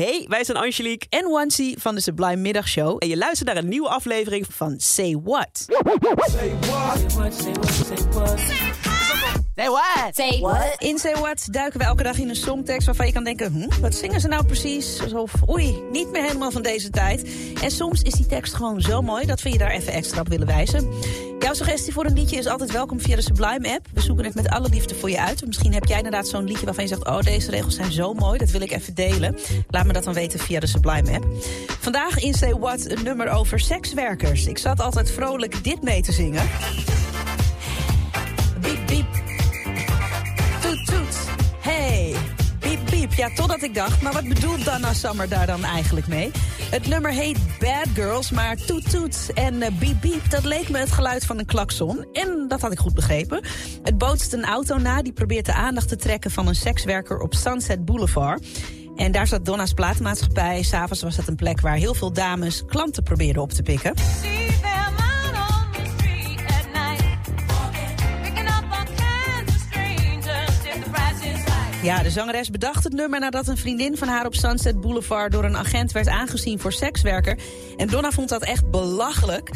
Hey, wij zijn Angelique en Wansi van de Sublime Middagshow. en je luistert naar een nieuwe aflevering van Van Say What. Say what? Say what? In Say What duiken we elke dag in een songtekst waarvan je kan denken... Hm, wat zingen ze nou precies? Of oei, niet meer helemaal van deze tijd. En soms is die tekst gewoon zo mooi dat we je daar even extra op willen wijzen. Jouw suggestie voor een liedje is altijd welkom via de Sublime-app. We zoeken het met alle liefde voor je uit. Misschien heb jij inderdaad zo'n liedje waarvan je zegt... oh, deze regels zijn zo mooi, dat wil ik even delen. Laat me dat dan weten via de Sublime-app. Vandaag in Say What een nummer over sekswerkers. Ik zat altijd vrolijk dit mee te zingen. Ja, totdat ik dacht, maar wat bedoelt Donna Summer daar dan eigenlijk mee? Het nummer heet Bad Girls, maar toet, toet en eh, biep, biep... dat leek me het geluid van een klakson. En dat had ik goed begrepen. Het bootst een auto na die probeert de aandacht te trekken... van een sekswerker op Sunset Boulevard... En daar zat Donna's platenmaatschappij. S'avonds was het een plek waar heel veel dames klanten probeerden op te pikken. Ja, de zangeres bedacht het nummer nadat een vriendin van haar op Sunset Boulevard door een agent werd aangezien voor sekswerker. En Donna vond dat echt belachelijk.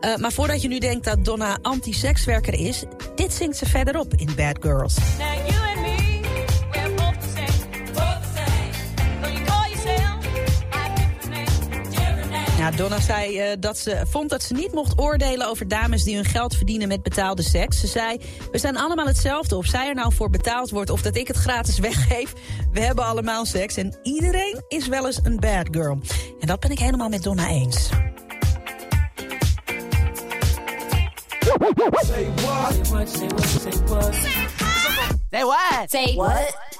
Eh, maar voordat je nu denkt dat Donna anti-sekswerker is, dit zingt ze verderop in Bad Girls. Donna zei eh, dat ze vond dat ze niet mocht oordelen over dames die hun geld verdienen met betaalde seks. Ze zei, we zijn allemaal hetzelfde. Of zij er nou voor betaald wordt of dat ik het gratis weggeef. We hebben allemaal seks en iedereen is wel eens een bad girl. En dat ben ik helemaal met Donna eens. Say what? Say what?